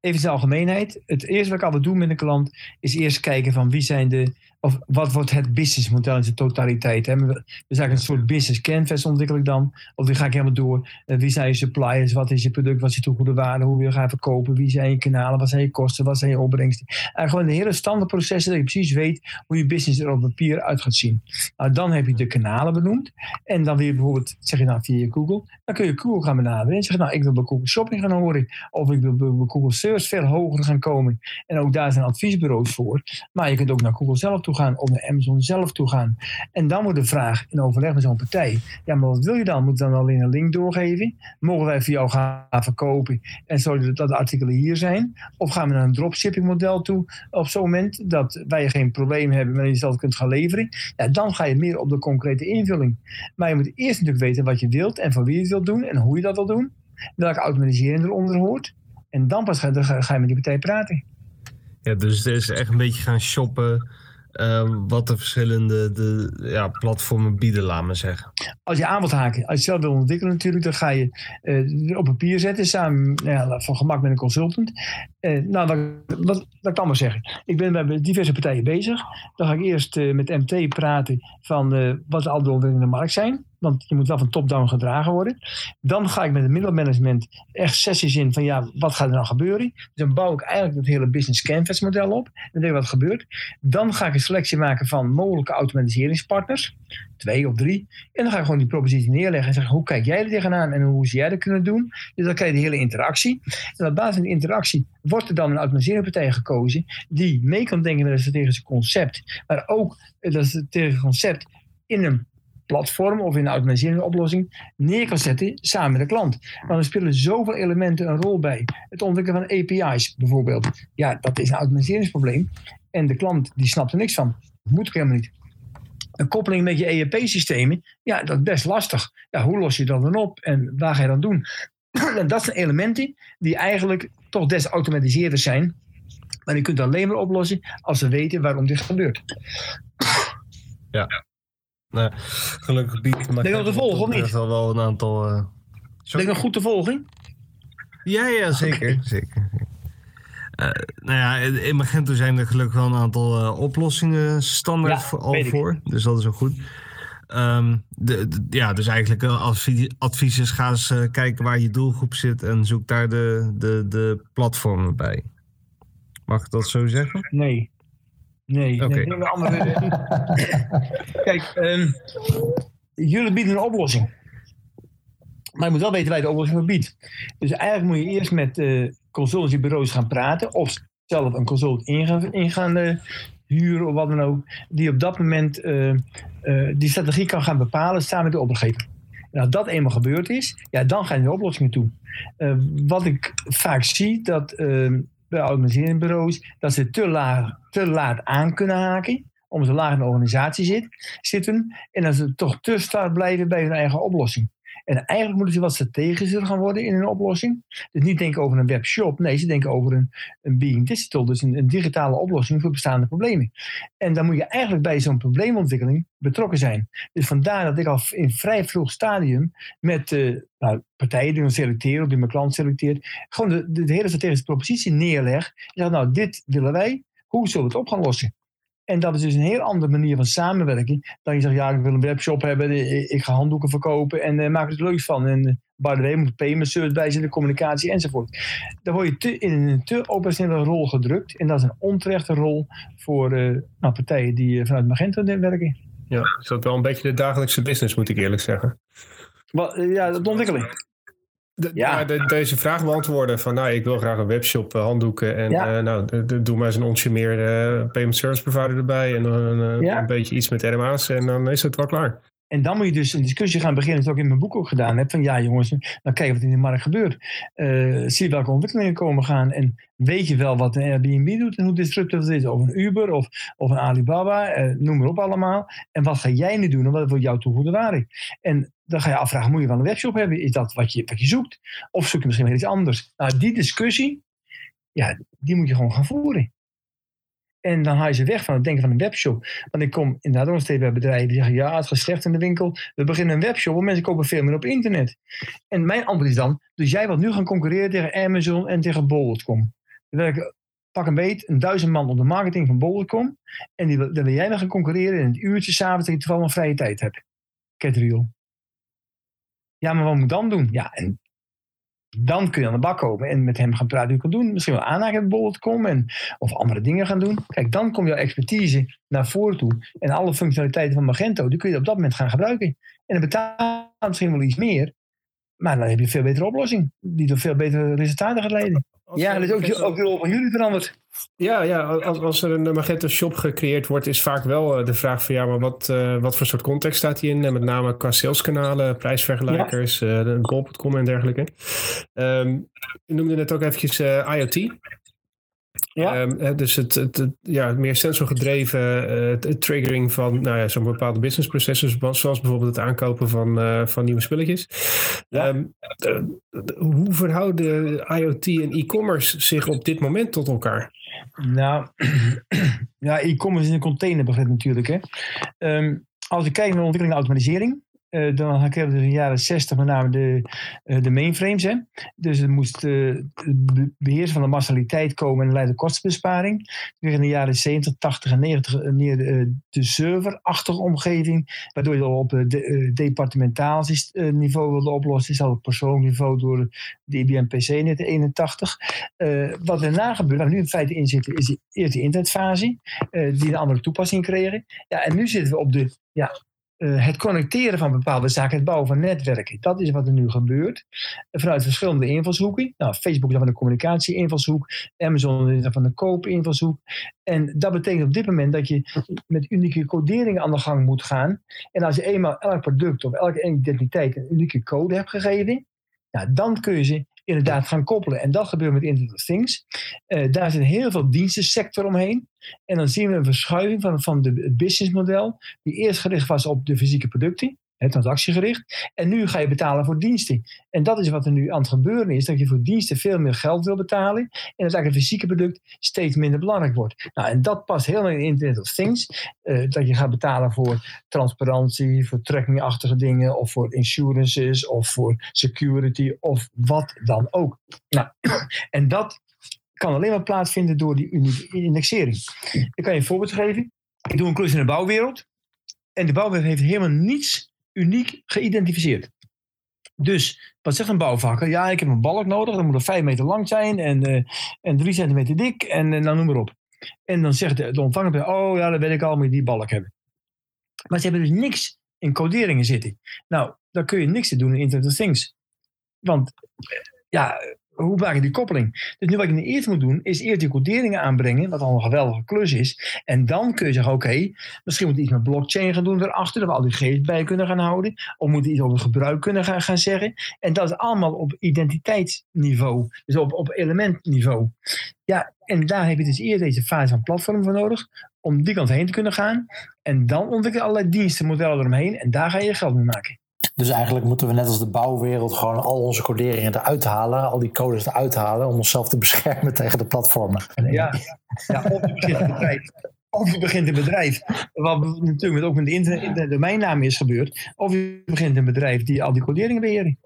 even de algemeenheid. Het eerste wat ik altijd doe met een klant is eerst kijken van wie zijn de of wat wordt het businessmodel in zijn totaliteit? Hè? Dus eigenlijk een soort business canvas ontwikkel ik dan. Of die ga ik helemaal door. Uh, wie zijn je suppliers? Wat is je product? Wat is je toegevoegde waarde? Hoe wil je gaan verkopen? Wie zijn je kanalen? Wat zijn je kosten? Wat zijn je opbrengsten? En gewoon de hele standaardprocessen dat je precies weet hoe je business er op papier uit gaat zien. Nou, dan heb je de kanalen benoemd. En dan je bijvoorbeeld, zeg je nou via Google. Dan kun je Google gaan benaderen. En zeggen nou ik wil bij Google Shopping gaan horen. Of ik wil bij Google Search veel hoger gaan komen. En ook daar zijn adviesbureaus voor. Maar je kunt ook naar Google zelf toe gaan of naar Amazon zelf toe gaan. En dan wordt de vraag in overleg met zo'n partij: ja, maar wat wil je dan? Moet dan alleen een link doorgeven? Mogen wij voor jou gaan verkopen en zorgen dat de artikelen hier zijn? Of gaan we naar een dropshipping model toe op zo'n moment dat wij geen probleem hebben, maar je zelf kunt gaan leveren? Ja, dan ga je meer op de concrete invulling. Maar je moet eerst natuurlijk weten wat je wilt en voor wie je het wilt doen en hoe je dat wil doen. Welke automatisering eronder hoort. En dan pas ga, ga je met die partij praten. Ja, dus het is echt een beetje gaan shoppen uh, wat de verschillende de, ja, platformen bieden, laat maar zeggen. Als je aan wilt haken, als je zelf wil ontwikkelen natuurlijk, dan ga je uh, op papier zetten samen ja, van gemak met een consultant. Uh, nou, dat, dat, dat, kan maar zeggen. Ik ben bij diverse partijen bezig. Dan ga ik eerst eh, met MT praten van wat de andere ontwikkelingen in de markt zijn. Want je moet wel van top-down gedragen worden. Dan ga ik met het middelmanagement echt sessies in van ja, wat gaat er nou gebeuren? Dus dan bouw ik eigenlijk het hele business canvas model op. En dan wat gebeurt. Dan ga ik een selectie maken van mogelijke automatiseringspartners. Twee of drie. En dan ga ik gewoon die propositie neerleggen en zeggen hoe kijk jij er tegenaan en hoe zou jij dat kunnen doen? Dus dan krijg je de hele interactie. En op basis van de interactie wordt er dan een automatiseringspartij gekozen die mee kan denken met het strategische concept. Maar ook dat strategische concept in een platform of in een automatiseringsoplossing neer kan zetten samen met de klant. Want er spelen zoveel elementen een rol bij. Het ontwikkelen van API's bijvoorbeeld. Ja, dat is een automatiseringsprobleem. En de klant die snapt er niks van. Dat moet ook helemaal niet. Een koppeling met je ERP-systemen, ja, dat is best lastig. Ja, hoe los je dat dan op en waar ga je dan doen? *clears throat* en dat zijn elementen die eigenlijk toch des automatiseerder zijn. Maar die kunt alleen maar oplossen als we weten waarom dit gebeurt. Ja. Nou, gelukkig biedt Denk nog te volgen of niet? wel, wel een aantal... Uh... Denk nog goed te volgen? Ja, ja, zeker. zeker. Uh, nou ja, in Magento zijn er gelukkig wel een aantal uh, oplossingen standaard Ja, voor, al ik. voor. Dus dat is wel goed. Ehm, de, de- ja, dus eigenlijk eh, advie- advies is ga eens eh, kijken waar je doelgroep zit en zoek daar de, de, de platformen bij. Mag ik dat zo zeggen? Nee. Nee. Nee, andere- *laughs* Kijk, ehm, jullie bieden een oplossing. Maar je moet wel weten waar je de oplossing voor biedt. Dus eigenlijk moet je eerst met eh consultancybureaus gaan praten. Of zelf een consult in gaan, in gaan eh, huren of wat dan ook. Die op dat moment eh, eh, die strategie kan gaan bepalen samen met de opdrachtgever. En als dat eenmaal gebeurd is, ja, dan ga je naar de oplossingen toe. Eh, wat ik vaak zie, dat eh, bij organiseringsbureaus, dat ze te, laag, te laat aan kunnen haken, omdat ze laag in de organisatie zit, zitten, en dat ze toch te start blijven bij hun eigen oplossing. En eigenlijk moeten ze wat strategischer gaan worden in hun oplossing. Dus niet denken over een webshop, nee, ze denken over een, een being digital, dus een, een digitale oplossing voor bestaande problemen. En dan moet je eigenlijk bij zo'n probleemontwikkeling betrokken zijn. Dus vandaar dat ik al in vrij vroeg stadium met eh, nou, partijen die we selecteren, die mijn klant selecteert, gewoon de, de, de hele strategische propositie neerleg. En zeg, nou, dit willen wij, hoe zullen we het op gaan lossen? En dat is dus een heel andere manier van samenwerking. Dan je zegt, ja, ik wil een webshop hebben, ik, ik ga handdoeken verkopen en eh, maak er het leuks van. En uh, by the way, moet payment service bij zitten, communicatie enzovoort. Dan word je te, in een te operationele rol gedrukt. En dat is een onterechte rol voor uh, nou, partijen die uh, vanuit Magento werken. Ja, is dat wel een beetje de dagelijkse business, moet ik eerlijk zeggen. Wat, ja, de ontwikkeling. De, ja. de, deze vraag beantwoorden van nou, ik wil graag een webshop, uh, handdoeken en ja. uh, nou, de, doe maar eens een onsje meer uh, payment service provider erbij en dan ja. een beetje iets met RMA's en dan is het wel klaar. En dan moet je dus een discussie gaan beginnen, dat ik in mijn boek ook gedaan heb, van ja jongens, dan kijken wat in de markt gebeurt. zie welke ontwikkelingen komen gaan en weet je wel wat een Airbnb doet en hoe disruptief het is, of een Uber of, of een Alibaba, noem maar op allemaal. En wat ga jij nu doen en wat wordt jouw toegevoegde waarde? En dan ga je afvragen, moet je wel een webshop hebben? Is dat wat je, wat je zoekt? Of zoek je misschien wel iets anders? Nou, die discussie, ja, die moet je gewoon gaan voeren. En dan haal je ze weg van het denken van een webshop. Want ik kom inderdaad ook steeds bij bedrijven die zeggen, ja, het gaat slecht in de winkel. We beginnen een webshop, want mensen kopen veel meer op internet. En mijn antwoord is dan, dus jij wilt nu gaan concurreren tegen Amazon en tegen Bol.com. Pak een beet, een duizend man op de marketing van Bol.com. En die, dan wil jij dan gaan concurreren in het uurtje s'avonds dat je toevallig een vrije tijd hebt. Catriel. Ja, maar wat moet dan doen? Ja, en dan kun je aan de bak komen en met hem gaan praten hoe je kan doen. Misschien wel aanhaken met bol.com en of andere dingen gaan doen. Kijk, dan komt jouw expertise naar voren toe. En alle functionaliteiten van Magento, die kun je op dat moment gaan gebruiken. En dan betaal je misschien wel iets meer. Maar dan heb je een veel betere oplossing. Die tot veel betere resultaten gaat leiden. Als ja, dat is ook, ook de rol van jullie veranderd. Ja, ja als, als er een Magento shop gecreëerd wordt, is vaak wel de vraag van ja, maar wat, uh, wat voor soort context staat die in? En met name qua saleskanalen, prijsvergelijkers, ja. uh, bol.com en dergelijke. Um, je noemde net ook eventjes uh, IoT. Ja. Um, dus het, het, het, ja, meer sensorgedreven uh, triggering van nou ja, zo'n bepaalde businessprocessen, zoals bijvoorbeeld het aankopen van, uh, van nieuwe spulletjes. Ja. Um, uh, hoe verhouden IoT en e-commerce zich op dit moment tot elkaar? Nou, *clears throat* ja, e-commerce is een containerbegrip natuurlijk. Hè. Um, als ik kijk naar de ontwikkeling en automatisering, uh, dan hebben we in de jaren 60 met name de, uh, de mainframes. Hè. Dus er moest uh, beheers van de massaliteit komen en leidde kostenbesparing. Weer in de jaren 70, 80 en 90 meer de, serverachtige omgeving, waardoor je op de, departementaal niveau wilde oplossen. Is al op persoonlijk niveau door de IBM PC net 81. wat daarna gebeurt, waar we nu in feite in zitten, is de eerste internetfase, die een andere toepassing kregen. Ja, en nu zitten we op de ja, uh, het connecteren van bepaalde zaken, het bouwen van netwerken. Dat is wat er nu gebeurt. Vanuit verschillende invalshoeken. Nou, Facebook is van de communicatie-invalshoek. Amazon is van de koop-invalshoek. En dat betekent op dit moment dat je met unieke coderingen aan de gang moet gaan. En als je eenmaal elk product of elke identiteit een unieke code hebt gegeven, dan kun je ze inderdaad gaan koppelen. En dat gebeurt met Internet of Things. Uh, daar zit heel veel dienstensector omheen. En dan zien we een verschuiving van, van de, het businessmodel, die eerst gericht was op de fysieke producten. Hè, transactiegericht. En nu ga je betalen voor diensten. En dat is wat er nu aan het gebeuren is, dat je voor diensten veel meer geld wil betalen. En dat eigenlijk het fysieke product steeds minder belangrijk wordt. Nou, en dat past heel erg in Internet of Things. eh, dat je gaat betalen voor transparantie, voor trackingachtige dingen, of voor insurances, of voor security, of wat dan ook. Nou, *clears throat* en dat kan alleen maar plaatsvinden door die indexering. Ik kan je een voorbeeld geven. Ik doe een klus in de bouwwereld. En de bouwwereld heeft helemaal niets uniek geïdentificeerd. Dus, wat zegt een bouwvakker? Ja, ik heb een balk nodig. Dat moet er vijf meter lang zijn en, eh, en drie centimeter dik. En eh, nou, noem maar op. En dan zegt de, ontvanger, oh ja, dat weet ik al, moet die balk hebben. Maar ze hebben dus niks in coderingen zitten. Nou, dan kun je niks te doen in Internet of Things. Want, eh, ja, hoe maak je die koppeling? Dus nu wat ik nu eerst moet doen, is eerst die coderingen aanbrengen, wat al een geweldige klus is. En dan kun je zeggen, oké, misschien moet je iets met blockchain gaan doen erachter, dat we al die gegevens bij kunnen gaan houden. Of moet je iets over gebruik kunnen gaan, gaan zeggen. En dat is allemaal op identiteitsniveau, dus op, op elementniveau. Ja, en daar heb je dus eerst deze fase van platform voor nodig, om die kant heen te kunnen gaan. En dan ontwikkel je allerlei dienstenmodellen eromheen, en daar ga je geld mee maken. Dus eigenlijk moeten we net als de bouwwereld gewoon al onze coderingen eruit halen, al die codes eruit halen, om onszelf te beschermen *laughs* tegen de platformen. Ja, ja of je begint een bedrijf. Of begint bedrijf, wat natuurlijk ook met de, internet, domeinnaam is gebeurd. Of je begint een bedrijf die al die coderingen beheren.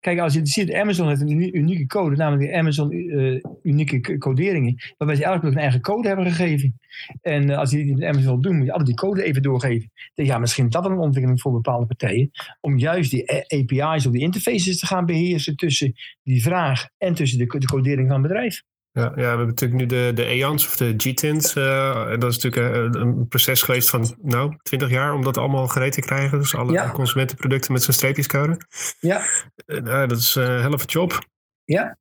Kijk, als je ziet, Amazon heeft een uni- unieke code, namelijk de Amazon eh, unieke coderingen, waarbij ze elk product een eigen code hebben gegeven. En eh, als je die met Amazon wil doen, moet je altijd die code even doorgeven. Dan, ja, misschien is dat een ontwikkeling voor bepaalde partijen, om juist die API's of die interfaces te gaan beheersen tussen die vraag en tussen de, de codering van het bedrijf. Ja, ja, we hebben natuurlijk nu de, de EANs of de GTINs. eh, dat is natuurlijk eh, een proces geweest van nou, 20 jaar om dat allemaal gereed te krijgen. Dus alle Ja. consumentenproducten met zo'n streepjescode. Ja, nou, dat is een helft job. ja.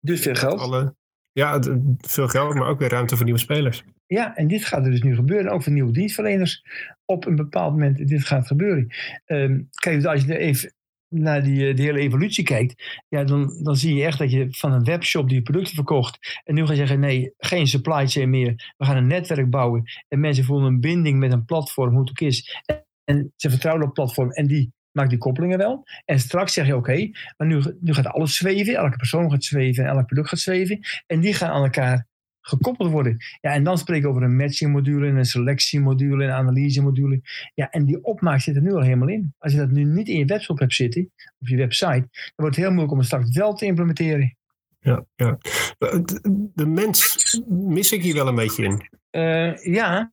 Dus veel geld. Alle, ja, veel geld, maar ook weer ruimte voor nieuwe spelers. Ja, en dit gaat er dus nu gebeuren. Ook voor nieuwe dienstverleners. Op een bepaald moment, dit gaat gebeuren. Ehm, kijk, dus als je even naar die, eh, hele evolutie kijkt. Ja, dan, dan zie je echt dat je van een webshop die producten verkocht. En nu ga je zeggen, nee, geen supply chain meer. We gaan een netwerk bouwen. En mensen voelen een binding met een platform, hoe het ook is. En ze vertrouwen op het platform. En die maakt die koppelingen wel. En straks zeg je, oké, maar nu, nu gaat alles zweven. Elke persoon gaat zweven en elk product gaat zweven. En die gaan aan elkaar gekoppeld worden. Ja, en dan spreek ik over een matching module, een selectiemodule, een analyse module. Ja, en die opmaak zit er nu al helemaal in. Als je dat nu niet in je webshop hebt zitten, op je website, dan wordt het heel moeilijk om het straks wel te implementeren. Ja, ja. De, de mens mis ik hier wel een beetje in. Eh, ja,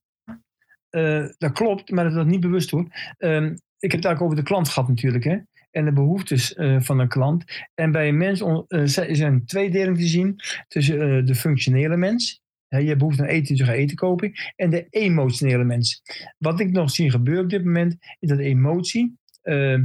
eh, dat klopt, maar dat is niet bewust hoor. Ehm, ik heb het eigenlijk over de klant gehad natuurlijk. Hè? En de behoeftes eh, van een klant. En bij een mens on- eh, zi- is er een tweedeling te zien tussen eh, de functionele mens. Hè, je hebt behoefte aan eten, dus je gaat eten kopen. En de emotionele mens. Wat ik nog zie gebeuren op dit moment, is dat emotie eh,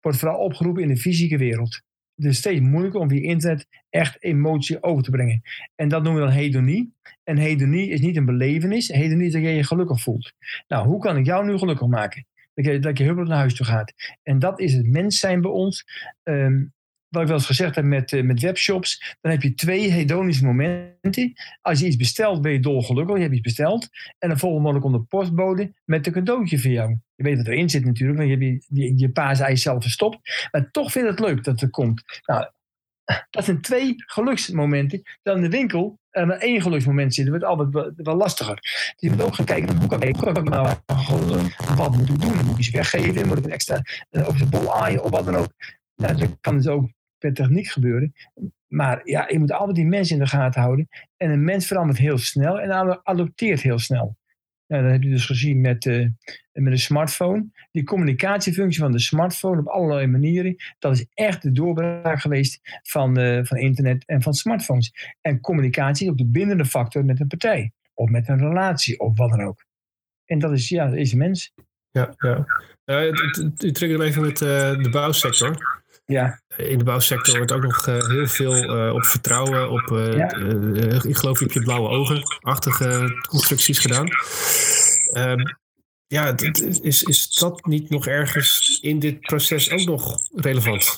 wordt vooral opgeroepen in de fysieke wereld. Het is steeds moeilijker om via internet echt emotie over te brengen. En dat noemen we dan hedonie. En hedonie is niet een belevenis. Hedonie is dat jij je gelukkig voelt. Nou, hoe kan ik jou nu gelukkig maken? Dat je, dat je naar huis toe gaat. En dat is het mens zijn bij ons. Ehm, wat ik wel eens gezegd heb met, eh, met webshops. Dan heb je twee hedonische momenten. Als je iets bestelt, ben je dolgelukkig. Je hebt iets besteld. En dan volgende moment komt de postbode met een cadeautje voor jou. Je weet wat erin zit natuurlijk. Want je hebt je, je, zelf verstopt. Maar toch vind je het leuk dat het komt. Nou, dat zijn twee geluksmomenten. Dan in de winkel en er één geluksmoment zit, wordt altijd wel, lastiger. Dus je moet ook gaan kijken, hoe kan ik, kan ik nou, eh, wat moet ik doen? Moet ik iets weggeven? Moet ik een extra uh, over de bol aaien of wat dan ook? Nou, dat kan dus ook per techniek gebeuren. Maar ja, je moet altijd die mensen in de gaten houden. En een mens verandert heel snel en adopteert heel snel. Nou, dat heb je dus gezien met, uh, met de smartphone. Die communicatiefunctie van de smartphone op allerlei manieren. Dat is echt de doorbraak geweest van, uh, van internet en van smartphones. En communicatie ook de bindende factor met een partij. Of met een relatie of wat dan ook. En dat is, ja, dat is mens. Ja, ja. Uh, u even met uh, de bouwsector. Ja. In de bouwsector wordt ook nog uh, heel veel uh, op vertrouwen, op, uh, ja. ik geloof ik je blauwe ogen-achtige constructies gedaan. Ehm, ja, is, is dat niet nog ergens in dit proces ook nog relevant?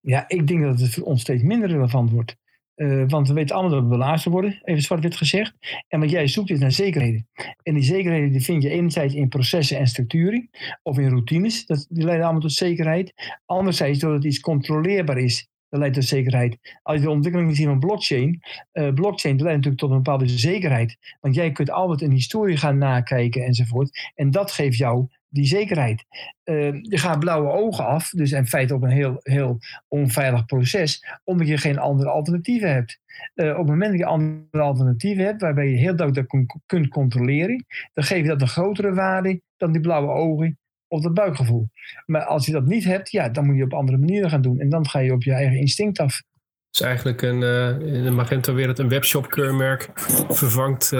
Ja, ik denk dat het voor ons steeds minder relevant wordt. Uh, want we weten allemaal dat we belazen worden, even zwart-wit gezegd. En wat jij zoekt is naar zekerheden. En die zekerheden die vind je enerzijds in processen en structuren, of in routines, dat, die leiden allemaal tot zekerheid. Anderzijds doordat iets controleerbaar is, dat leidt tot zekerheid. Als je de ontwikkeling ziet van blockchain, uh, blockchain leidt natuurlijk tot een bepaalde zekerheid. Want jij kunt altijd een historie gaan nakijken enzovoort. En dat geeft jou die zekerheid. Uh, je gaat blauwe ogen af, dus in feite ook een heel, heel onveilig proces, omdat je geen andere alternatieven hebt. Uh, op het moment dat je andere alternatieven hebt, waarbij je heel duidelijk dat kunt controleren, dan geef je dat een grotere waarde dan die blauwe ogen of dat buikgevoel. Maar als je dat niet hebt, ja, dan moet je op andere manieren gaan doen. En dan ga je op je eigen instinct af. Het is eigenlijk een, uh, in de Magento-wereld een webshop-keurmerk vervangt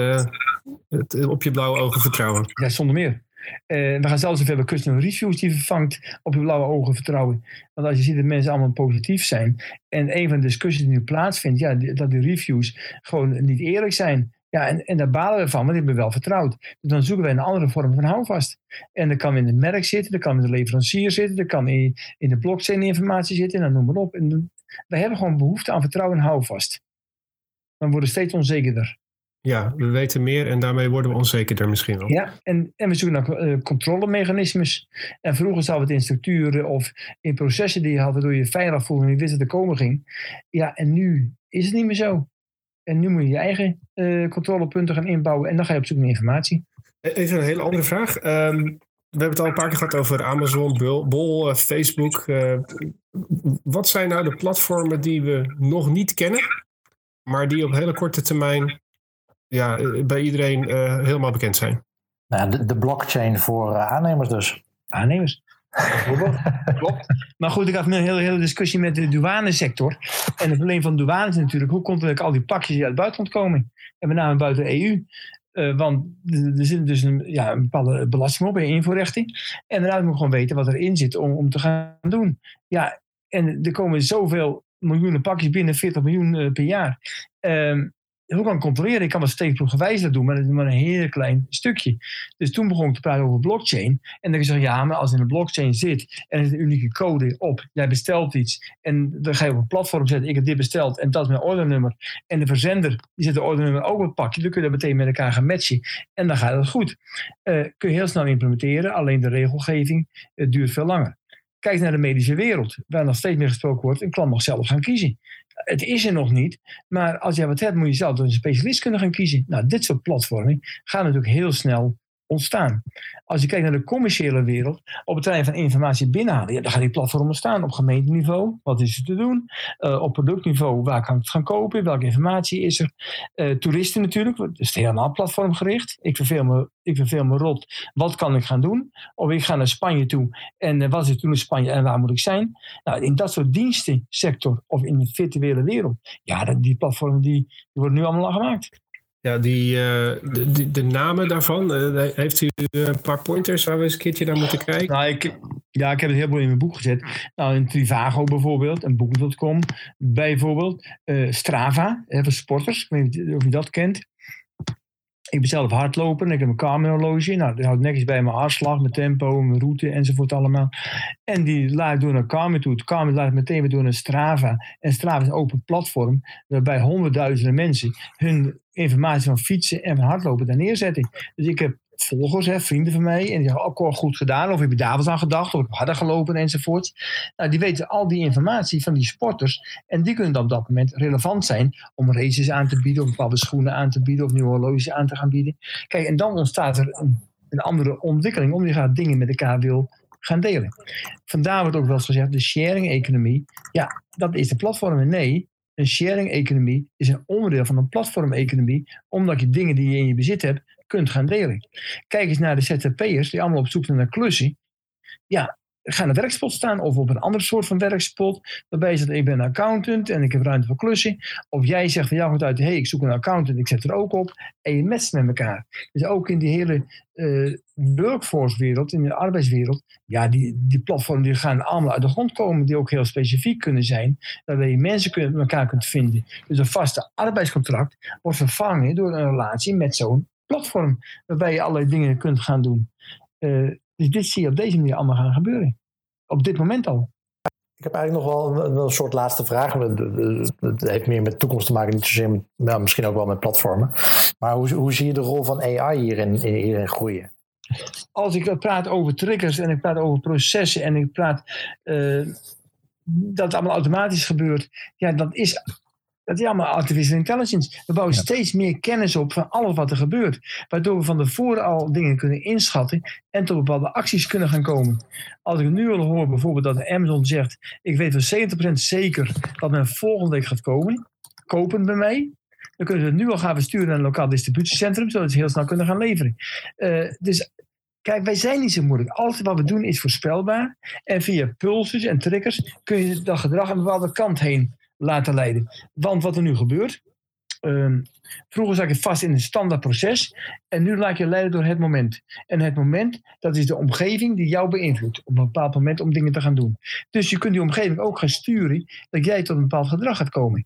het op je blauwe ogen vertrouwen. Ja, zonder meer. Uh, we gaan zelfs even hebben customer reviews die vervangt op je blauwe ogen vertrouwen. Want als je ziet dat mensen allemaal positief zijn. En een van de discussies die nu plaatsvindt, ja, dat de reviews gewoon niet eerlijk zijn. Ja, en, en daar balen we van, want die hebben we wel vertrouwd. Dus dan zoeken wij een andere vorm van houvast. En dat kan in het merk zitten, dat kan in de leverancier zitten, dat kan in, in de blockchain informatie zitten, en dan noem maar op. En hebben gewoon behoefte aan vertrouwen en houvast. We worden steeds onzekerder. Ja, we weten meer en daarmee worden we onzekerder misschien wel. Ja, en, en we zoeken naar uh, controlemechanismes. En vroeger zou het in structuren of in processen die je had, waardoor je veilig voelde en je wist dat er komen ging. Ja, en nu is het niet meer zo. En nu moet je je eigen uh, controlepunten gaan inbouwen en dan ga je op zoek naar informatie. E-, even een hele andere vraag. Um, we hebben het al een paar keer gehad over Amazon, Bol, uh, Facebook. wat zijn nou de platformen die we nog niet kennen, maar die op hele korte termijn ja, eh, bij iedereen uh, helemaal bekend zijn. Nou, de, de blockchain voor uh, aannemers dus. Aannemers. *laughs* Klopt. Maar goed, ik had een hele, hele discussie met de douanesector. En het probleem van douane is natuurlijk, hoe komt het al die pakjes die uit het buitenland komen? En met name buiten de EU. Uh, want er zit dus een, ja, een bepaalde belasting op en invoerrechten. En daarna moet gewoon weten wat erin zit om, om te gaan doen. Ja, en er komen zoveel miljoenen pakjes binnen, 40 miljoen per jaar. Uh, hoe kan ik controleren? Ik kan wat steekproefgewijs dat doen, maar dat is maar een heel klein stukje. Dus toen begon ik te praten over blockchain. En dan zeg je, ja, maar als in een blockchain zit en er is een unieke code op, jij bestelt iets en dan ga je op een platform zetten, ik heb dit besteld en dat is mijn ordernummer. En de verzender, die zet de ordernummer ook op het pakje, dan kun je dat meteen met elkaar gaan matchen. En dan gaat het goed. Uh, kun je heel snel implementeren, alleen de regelgeving het duurt veel langer. Kijk naar de medische wereld, waar nog steeds meer gesproken wordt. Een klant mag zelf gaan kiezen het is er nog niet. Maar als jij wat hebt, moet je zelf door een specialist kunnen gaan kiezen. Nou, dit soort platformen gaan natuurlijk heel snel ontstaan. Als je kijkt naar de commerciële wereld, op het terrein van informatie binnenhalen, ja, dan gaan die platformen ontstaan op gemeenteniveau. Wat is er te doen? Uh, op productniveau, waar kan ik het gaan kopen? Welke informatie is er? Uh, toeristen natuurlijk, dat is helemaal platformgericht. Ik verveel, me, ik verveel me rot. Wat kan ik gaan doen? Of ik ga naar Spanje toe en uh, wat is er toen in Spanje en waar moet ik zijn? Nou, in dat soort dienstensector of in de virtuele wereld, ja, die platformen die, die worden nu allemaal al gemaakt. Ja, die, uh, de, de, namen daarvan, uh, heeft u een paar pointers waar we eens een keertje naar moeten kijken? Nou, ik, ja, ik heb het heel veel in mijn boek gezet. Nou, in Trivago bijvoorbeeld, en Boek.com bijvoorbeeld. Strava, hè, voor sporters, ik weet niet of je dat kent. Ik ben zelf hardloper en ik heb een Garmin-horloge. Nou, die houdt netjes bij mijn hartslag, mijn tempo, mijn route enzovoort allemaal. En die laat door naar Garmin toe. Het Garmin laat meteen weer door naar Strava. En Strava is een open platform waarbij honderdduizenden mensen hun informatie van fietsen en van hardlopen daar neerzetten. Dus ik heb volgers, vrienden van mij. En die zeggen, oh, goed gedaan. Of heb je daar aan gedacht? Of heb harder gelopen enzovoort. Nou, die weten al die informatie van die sporters. En die kunnen dan op dat moment relevant zijn om races aan te bieden. Of bepaalde schoenen aan te bieden. Of nieuwe horloges aan te gaan bieden. Kijk, en dan ontstaat er een, een andere ontwikkeling. Om je gaat dingen met elkaar wil gaan delen. Vandaar wordt ook wel eens gezegd, de sharing-economie. Ja, dat is de platform. Nee, een sharing-economie is een onderdeel van een platform-economie. Omdat je dingen die je in je bezit hebt, kunt gaan delen. Kijk eens naar de ZZP'ers die allemaal op zoek zijn naar klussen. Ja, ga een werkspot staan of op een andere soort van werkspot. Waarbij je zegt, ik ben een accountant en ik heb ruimte voor klussen. Of jij zegt van jou goed uit, hey, ik zoek een accountant, ik zet er ook op. En je matcht met elkaar. Dus ook in die hele uh, workforce wereld, in de arbeidswereld. Ja, die, die platformen die gaan allemaal uit de grond komen. Die ook heel specifiek kunnen zijn. Waarbij je mensen kunnen, elkaar kunt vinden. Dus een vaste arbeidscontract wordt vervangen door een relatie met zo'n platform waarbij je allerlei dingen kunt gaan doen. Uh, dus dit zie je op deze manier allemaal gaan gebeuren. Op dit moment al. Ik heb eigenlijk nog wel een, een soort laatste vraag. Het heeft meer met toekomst te maken, niet zozeer met, nou, misschien ook wel met platformen. Maar hoe, hoe zie je de rol van AI hierin, hierin groeien? Als ik praat over triggers en ik praat over processen en ik praat uh, dat het allemaal automatisch gebeurt, ja, dat is dat is allemaal artificial intelligence. We bouwen steeds meer kennis op van alles wat er gebeurt. Waardoor we van tevoren al dingen kunnen inschatten en tot bepaalde acties kunnen gaan komen. Als ik nu al hoor bijvoorbeeld dat Amazon zegt: Ik weet voor 70% zeker dat men volgende week gaat komen, kopen bij mij. Dan kunnen we het nu al gaan versturen naar een lokaal distributiecentrum, zodat ze heel snel kunnen gaan leveren. Uh, dus Kijk, wij zijn niet zo moeilijk. Alles wat we doen is voorspelbaar. En via pulses en triggers kun je dat gedrag een bepaalde kant heen laten leiden. Want wat er nu gebeurt. Um, vroeger zat je vast in een standaard proces. En nu laat je leiden door het moment. En het moment, dat is de omgeving die jou beïnvloedt. Op een bepaald moment om dingen te gaan doen. Dus je kunt die omgeving ook gaan sturen. Dat jij tot een bepaald gedrag gaat komen.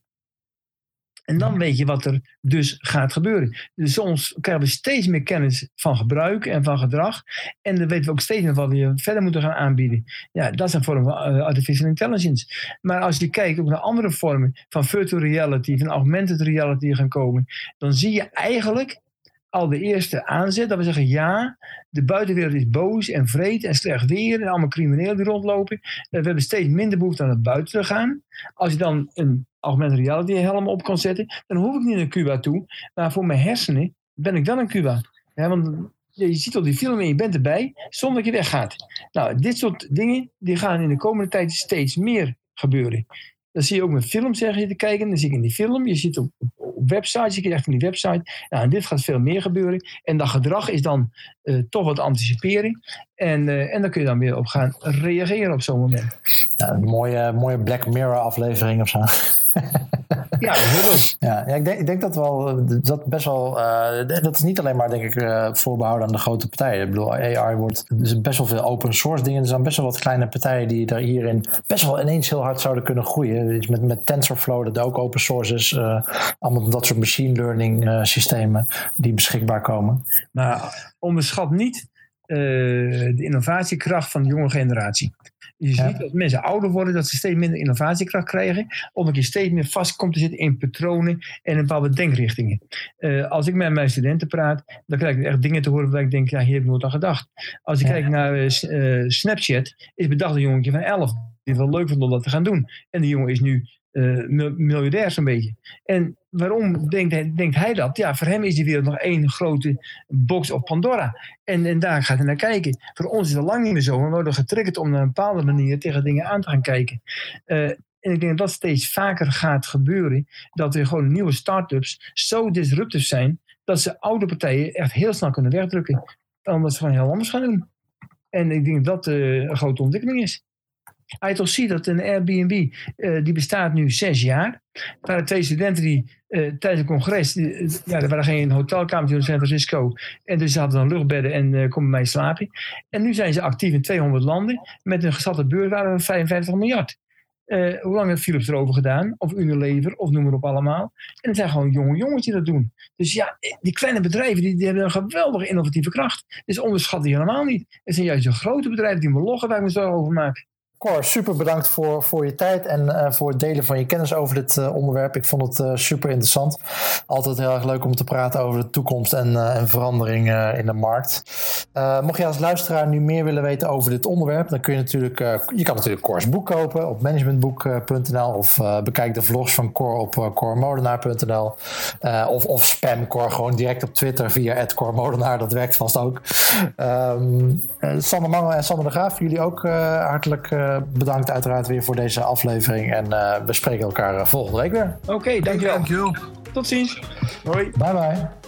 En dan weet je wat er dus gaat gebeuren. Dus soms krijgen we steeds meer kennis van gebruik en van gedrag. En dan weten we ook steeds meer wat we verder moeten gaan aanbieden. Ja, dat is een vorm van eh, artificial intelligence. Maar als je kijkt ook naar andere vormen van virtual reality, van augmented reality gaan komen, dan zie je eigenlijk al de eerste aanzet dat we zeggen ja, de buitenwereld is boos en vreed en slecht weer en allemaal criminelen die rondlopen. We hebben steeds minder behoefte aan het buiten te gaan. Als je dan een augmented reality helm op kan zetten, dan hoef ik niet naar Cuba toe. Maar voor mijn hersenen ben ik dan in Cuba. Ja, want je ziet al die film en je bent erbij zonder dat je weggaat. Nou, dit soort dingen die gaan in de komende tijd steeds meer gebeuren. Dat zie je ook met films zeg je te kijken. Dan zie ik in die film. Je ziet op, op websites, je echt van die website. Nou, en dit gaat veel meer gebeuren. En dat gedrag is dan uh, toch wat anticiperen. En, uh, en dan kun je dan weer op gaan reageren op zo'n moment. Een mooie, mooie Black Mirror aflevering of zo. *laughs* ja, bijvoorbeeld. Ja, ja ik, denk, ik denk dat wel, dat best wel, uh, dat is niet alleen maar denk ik uh, voorbehouden aan de grote partijen. Ik bedoel, AI wordt, zijn best wel veel open source dingen. Er zijn best wel wat kleine partijen die daar hierin best wel ineens heel hard zouden kunnen groeien. Dus met, met TensorFlow, dat ook open source is. Uh, allemaal dat soort machine learning systemen die beschikbaar komen. Nou, onderschat niet de innovatiekracht van de jonge generatie. Je ziet dat mensen ouder worden, dat ze steeds minder innovatiekracht krijgen, omdat je steeds meer vast komt te zitten in patronen en in bepaalde denkrichtingen. Uh, als ik met mijn studenten praat, dan krijg ik echt dingen te horen waar ik denk, ja, hier heb ik nooit aan gedacht. Als ik kijk naar uh, Snapchat, is bedacht een jongetje van 11 die het wel leuk vond om dat te gaan doen. En die jongen is nu uh, miljardair zo'n beetje. En waarom denkt hij, denkt hij dat? Ja, voor hem is die wereld nog één grote box op Pandora. En, en daar gaat hij naar kijken. Voor ons is dat lang niet meer zo. We worden getriggerd om op een bepaalde manier tegen dingen aan te gaan kijken. Uh, en ik denk dat dat steeds vaker gaat gebeuren. Dat er gewoon nieuwe start-ups zo disruptief zijn. Dat ze oude partijen echt heel snel kunnen wegdrukken. Omdat ze gewoon heel anders gaan doen. En ik denk dat dat uh, een grote ontwikkeling is. Ziet dat een Airbnb, uh, die bestaat nu zes jaar. Er waren twee studenten die uh, tijdens een congres, uh, ja, er waren geen hotelkamers in San Francisco. En dus ze hadden dan luchtbedden en uh, konden bij slapen. En nu zijn ze actief in 200 landen. Met een geschatte beurswaarde van 55 miljard. hoe lang heeft Philips erover gedaan? Of Unilever, of noem maar op allemaal. En het zijn gewoon jonge jongens die dat doen. Dus ja, die kleine bedrijven die, hebben een geweldige innovatieve kracht. Dus onderschat die helemaal niet. Het zijn juist de grote bedrijven die we loggen waar we het over maken. Cor, super bedankt voor, voor je tijd en uh, voor het delen van je kennis over dit uh, onderwerp. Ik vond het uh, super interessant. Altijd heel erg leuk om te praten over de toekomst en, en verandering in de markt. mocht je als luisteraar nu meer willen weten over dit onderwerp, dan kun je natuurlijk, je kan natuurlijk Cors boek kopen op managementboek.nl of bekijk de vlogs van Cor op cormodenaar.nl of, of spam Cor gewoon direct op Twitter via @cormodenaar. Dat werkt vast ook. Um, Sander Mangel en Sander de Graaf, jullie ook hartelijk bedankt uiteraard weer voor deze aflevering. En uh, we spreken elkaar volgende week weer. Oké, okay, dankjewel. dankjewel. Tot ziens. Hoi. Bye bye.